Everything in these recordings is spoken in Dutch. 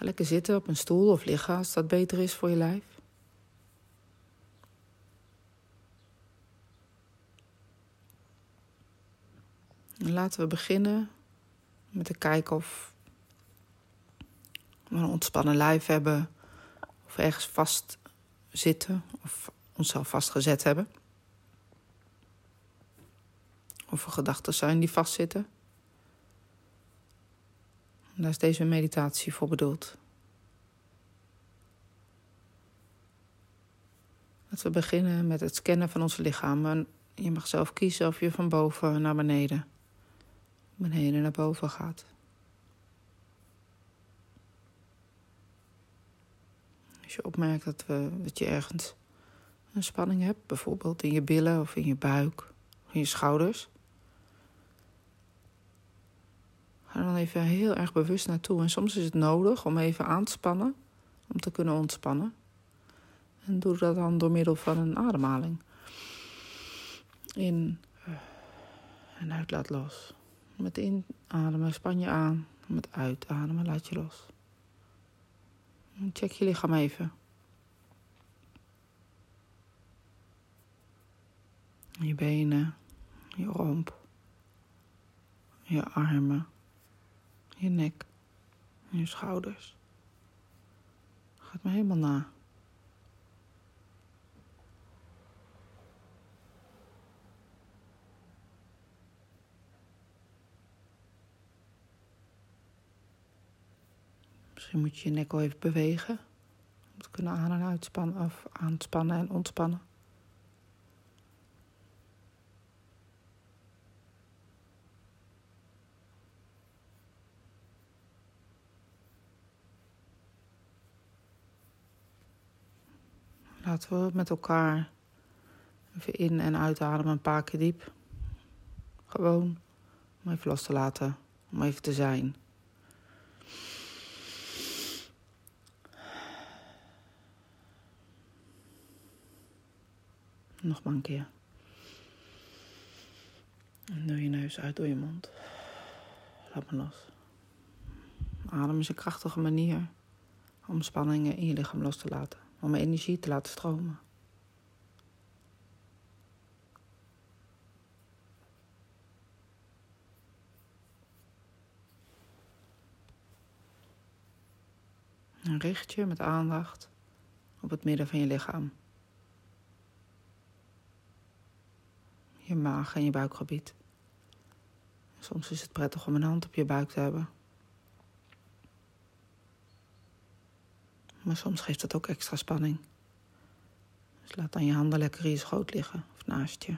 Ga lekker zitten op een stoel of liggen als dat beter is voor je lijf. En laten we beginnen met te kijken of we een ontspannen lijf hebben, of ergens vast zitten of onszelf vastgezet hebben. Of er gedachten zijn die vastzitten. Daar is deze meditatie voor bedoeld. Laten we beginnen met het scannen van ons lichaam. Je mag zelf kiezen of je van boven naar beneden, beneden naar boven gaat. Als je opmerkt dat, dat je ergens een spanning hebt, bijvoorbeeld in je billen of in je buik of in je schouders. Ga dan even heel erg bewust naartoe. En soms is het nodig om even aan te spannen, om te kunnen ontspannen. En doe dat dan door middel van een ademhaling. In en uit laat los. Met inademen span je aan. Met uitademen laat je los. Check je lichaam even. Je benen, je romp, je armen, je nek, je schouders. Gaat me helemaal na. Misschien moet je je nek wel even bewegen. Om te kunnen aan- en uitspannen of aanspannen en ontspannen. Laten we met elkaar even in- en uitademen een paar keer diep. Gewoon om even los te laten, om even te zijn. Nog maar een keer. En door je neus uit door je mond. Laat me los. Adem is een krachtige manier om spanningen in je lichaam los te laten. Om energie te laten stromen. En richt je met aandacht op het midden van je lichaam. Je maag en je buikgebied. Soms is het prettig om een hand op je buik te hebben. Maar soms geeft het ook extra spanning. Dus laat dan je handen lekker in je schoot liggen of naast je.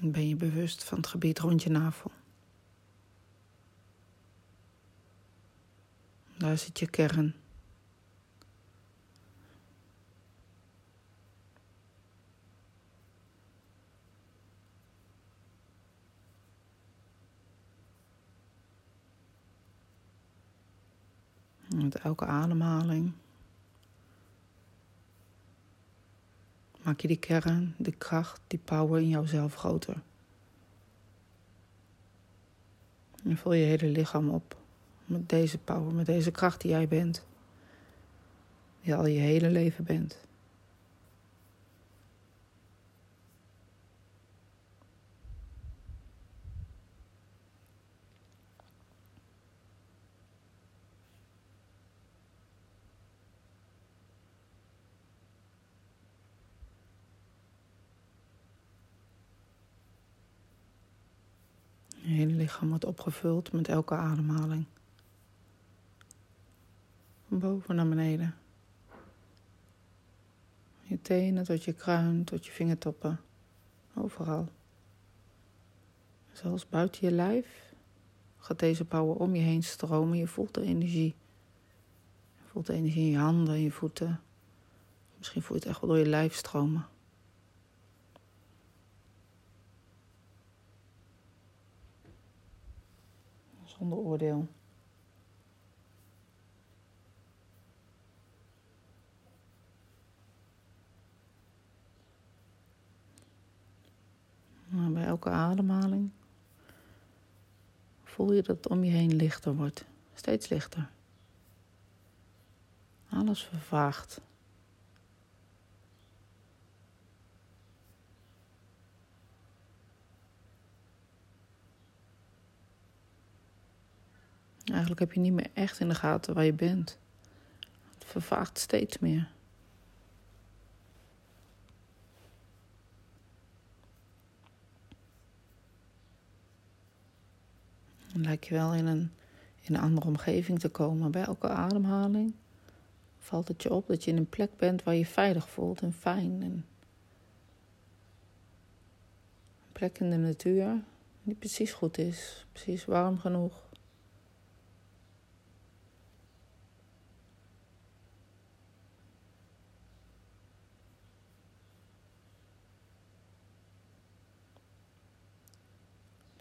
En ben je bewust van het gebied rond je navel. Daar zit je kern. Met elke ademhaling maak je die kern, die kracht, die power in jouzelf groter. En vul je hele lichaam op met deze power, met deze kracht die jij bent. Die al je hele leven bent. Je hele lichaam wordt opgevuld met elke ademhaling. Van boven naar beneden. Je tenen tot je kruin, tot je vingertoppen. Overal. Zelfs buiten je lijf gaat deze power om je heen stromen. Je voelt de energie. Je voelt de energie in je handen, in je voeten. Misschien voel je het echt wel door je lijf stromen. Zonder oordeel. Nou, bij elke ademhaling voel je dat het om je heen lichter wordt. Steeds lichter. Alles vervaagt. Eigenlijk heb je niet meer echt in de gaten waar je bent. Het vervaagt steeds meer. Dan lijkt je wel in een, in een andere omgeving te komen. Bij elke ademhaling valt het je op dat je in een plek bent waar je veilig voelt en fijn. En een plek in de natuur die precies goed is, precies warm genoeg.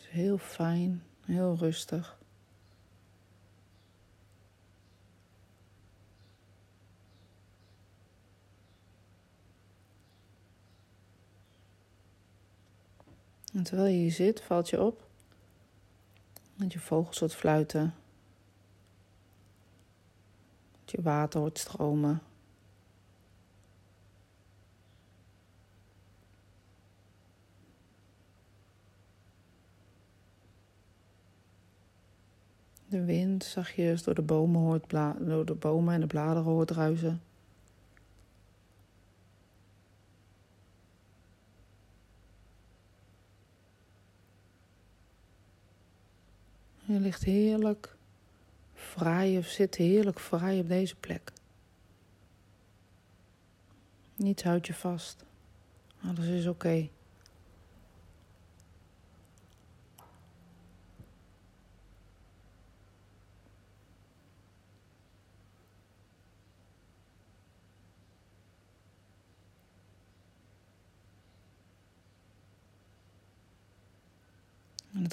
Heel fijn, heel rustig. En terwijl je hier zit, valt je op dat je vogels hoort fluiten. Dat je water hoort stromen. De wind zachtjes door de bomen, hoort door de bomen en de bladeren hoort ruisen. Je ligt heerlijk vrij of zit heerlijk vrij op deze plek. Niets houdt je vast. Alles is oké.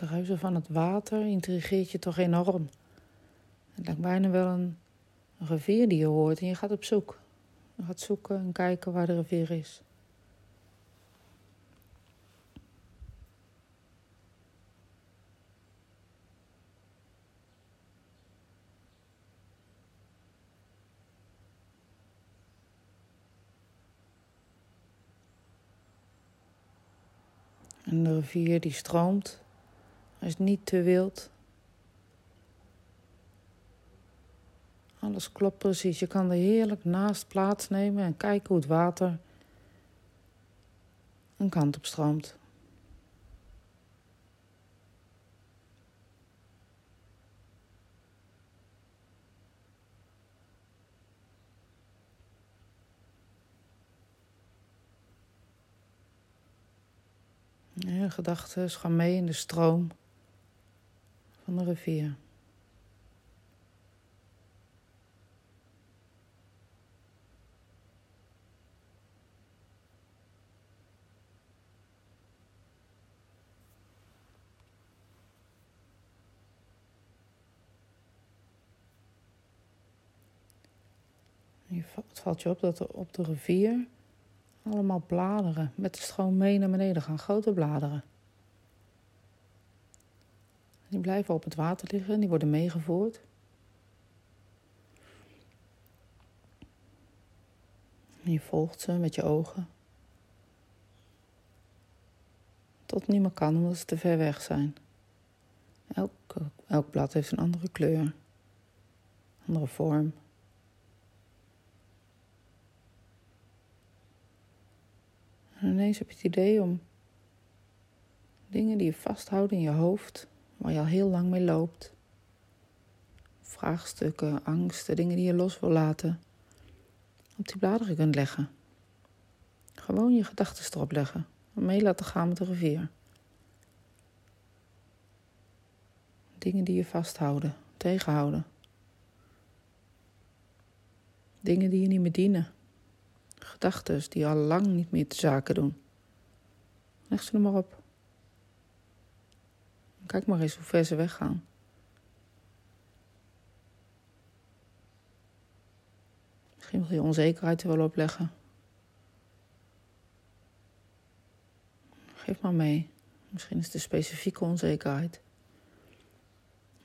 Het ruisen van het water intrigeert je toch enorm. Het lijkt bijna wel een, rivier die je hoort en je gaat op zoek. Je gaat zoeken en kijken waar de rivier is. En de rivier die stroomt is niet te wild. Alles klopt precies. Je kan er heerlijk naast plaatsnemen en kijken hoe het water een kant op stroomt. Gedachten gaan mee in de stroom van de rivier. Het valt je op dat er op de rivier allemaal bladeren met de stroom mee naar beneden gaan, grote bladeren. Die blijven op het water liggen, die worden meegevoerd. je volgt ze met je ogen. Tot niet meer kan omdat ze te ver weg zijn. Elk, elk blad heeft een andere kleur, andere vorm. En ineens heb je het idee om dingen die je vasthoudt in je hoofd waar je al heel lang mee loopt. Vraagstukken, angsten, dingen die je los wil laten, op die bladeren kunt leggen. Gewoon je gedachten erop leggen en mee laten gaan met de rivier. Dingen die je vasthouden, tegenhouden. Dingen die je niet meer dienen. Gedachten die al lang niet meer te zaken doen. Leg ze er maar op. Kijk maar eens hoe ver ze weggaan. Misschien wil je onzekerheid er wel opleggen. Geef maar mee. Misschien is het een specifieke onzekerheid.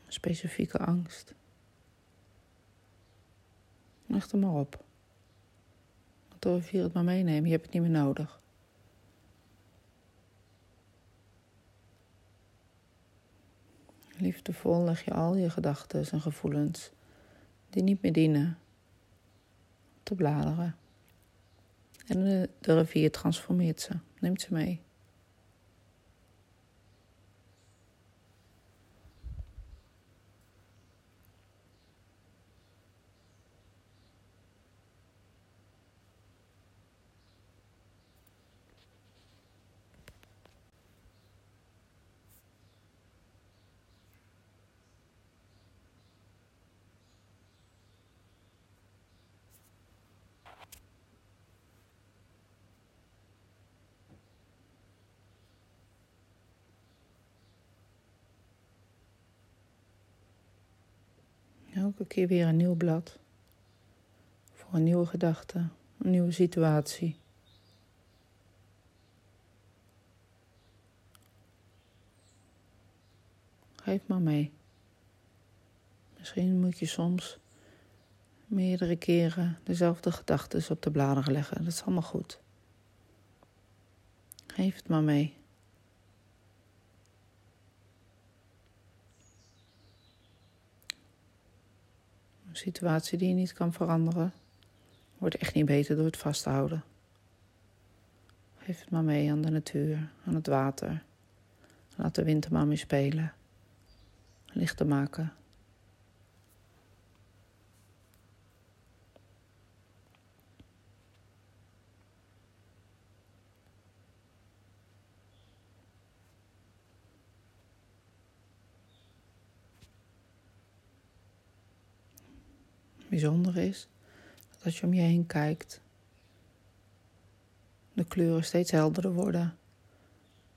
Specifieke angst. Leg er maar op. Want rivier het maar meenemen, je hebt het niet meer nodig. Liefdevol leg je al je gedachten en gevoelens die niet meer dienen te bladeren. En de, de rivier transformeert ze, neemt ze mee. Elke keer weer een nieuw blad. Voor een nieuwe gedachte, een nieuwe situatie. Geef maar mee. Misschien moet je soms meerdere keren dezelfde gedachten op de bladeren leggen. Dat is allemaal goed. Geef het maar mee. Een situatie die je niet kan veranderen, wordt echt niet beter door het vasthouden. Geef het maar mee aan de natuur, aan het water. Laat de wind er maar mee spelen. Lichter maken. Bijzonder is, dat als je om je heen kijkt, de kleuren steeds helderder worden.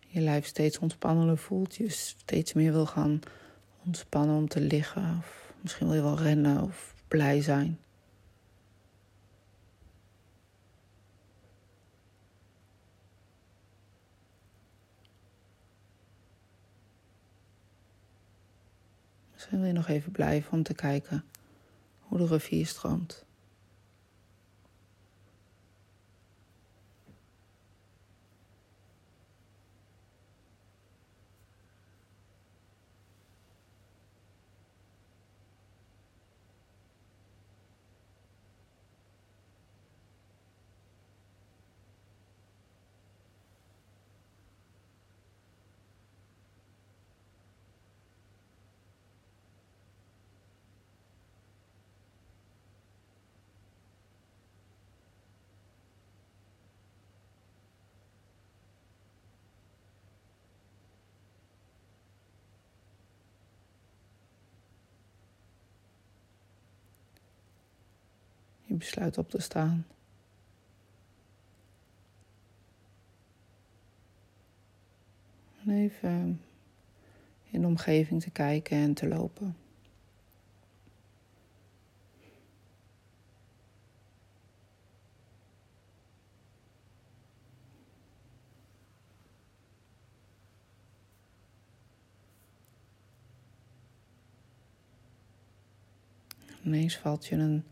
Je lijf steeds ontspannender voelt. Je steeds meer wil gaan ontspannen om te liggen. Of misschien wil je wel rennen of blij zijn. Misschien wil je nog even blijven om te kijken hoe de rivier stroomt. Besluit op te staan. En even in de omgeving te kijken en te lopen. Ineens valt je een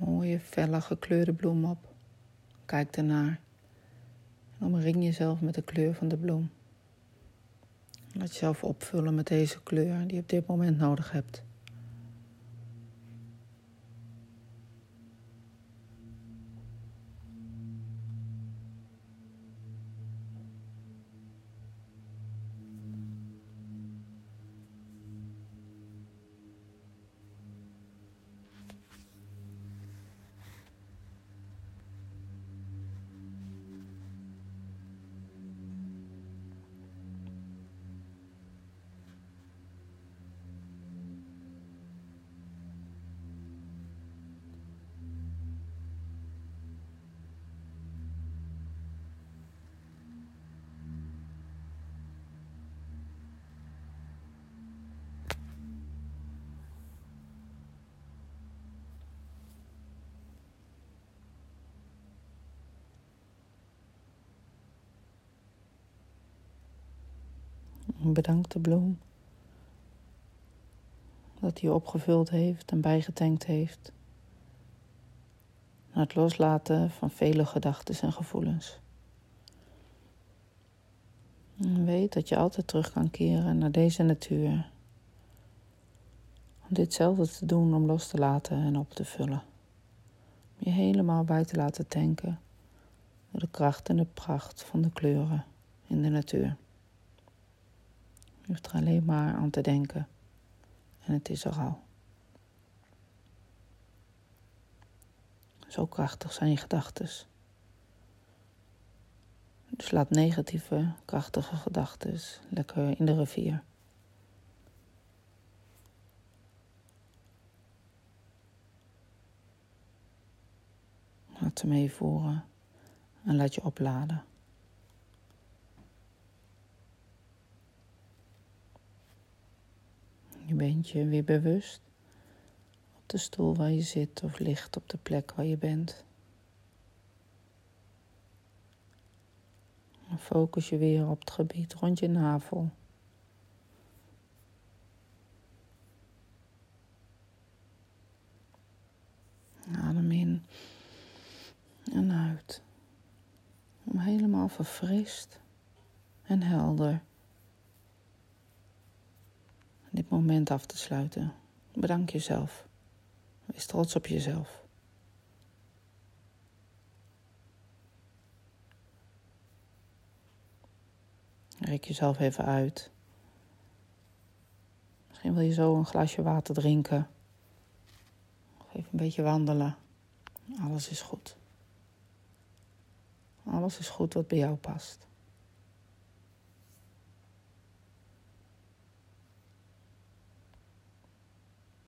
mooie, felle gekleurde bloem op. Kijk ernaar. En omring jezelf met de kleur van de bloem. Laat jezelf opvullen met deze kleur die je op dit moment nodig hebt. Bedank de bloem dat hij opgevuld heeft en bijgetankt heeft. Naar het loslaten van vele gedachten en gevoelens. En weet dat je altijd terug kan keren naar deze natuur. Om ditzelfde te doen om los te laten en op te vullen. Om je helemaal bij te laten tanken door de kracht en de pracht van de kleuren in de natuur. Je hoeft er alleen maar aan te denken en het is er al. Zo krachtig zijn je gedachten. Dus laat negatieve, krachtige gedachten lekker in de rivier. Laat ze meevoeren en laat je opladen. Je bent je weer bewust op de stoel waar je zit of ligt op de plek waar je bent. En focus je weer op het gebied rond je navel. Adem in en uit. Om helemaal verfrist en helder dit moment af te sluiten. Bedank jezelf. Wees trots op jezelf. Rek jezelf even uit. Misschien wil je zo een glaasje water drinken. Even een beetje wandelen. Alles is goed. Alles is goed wat bij jou past.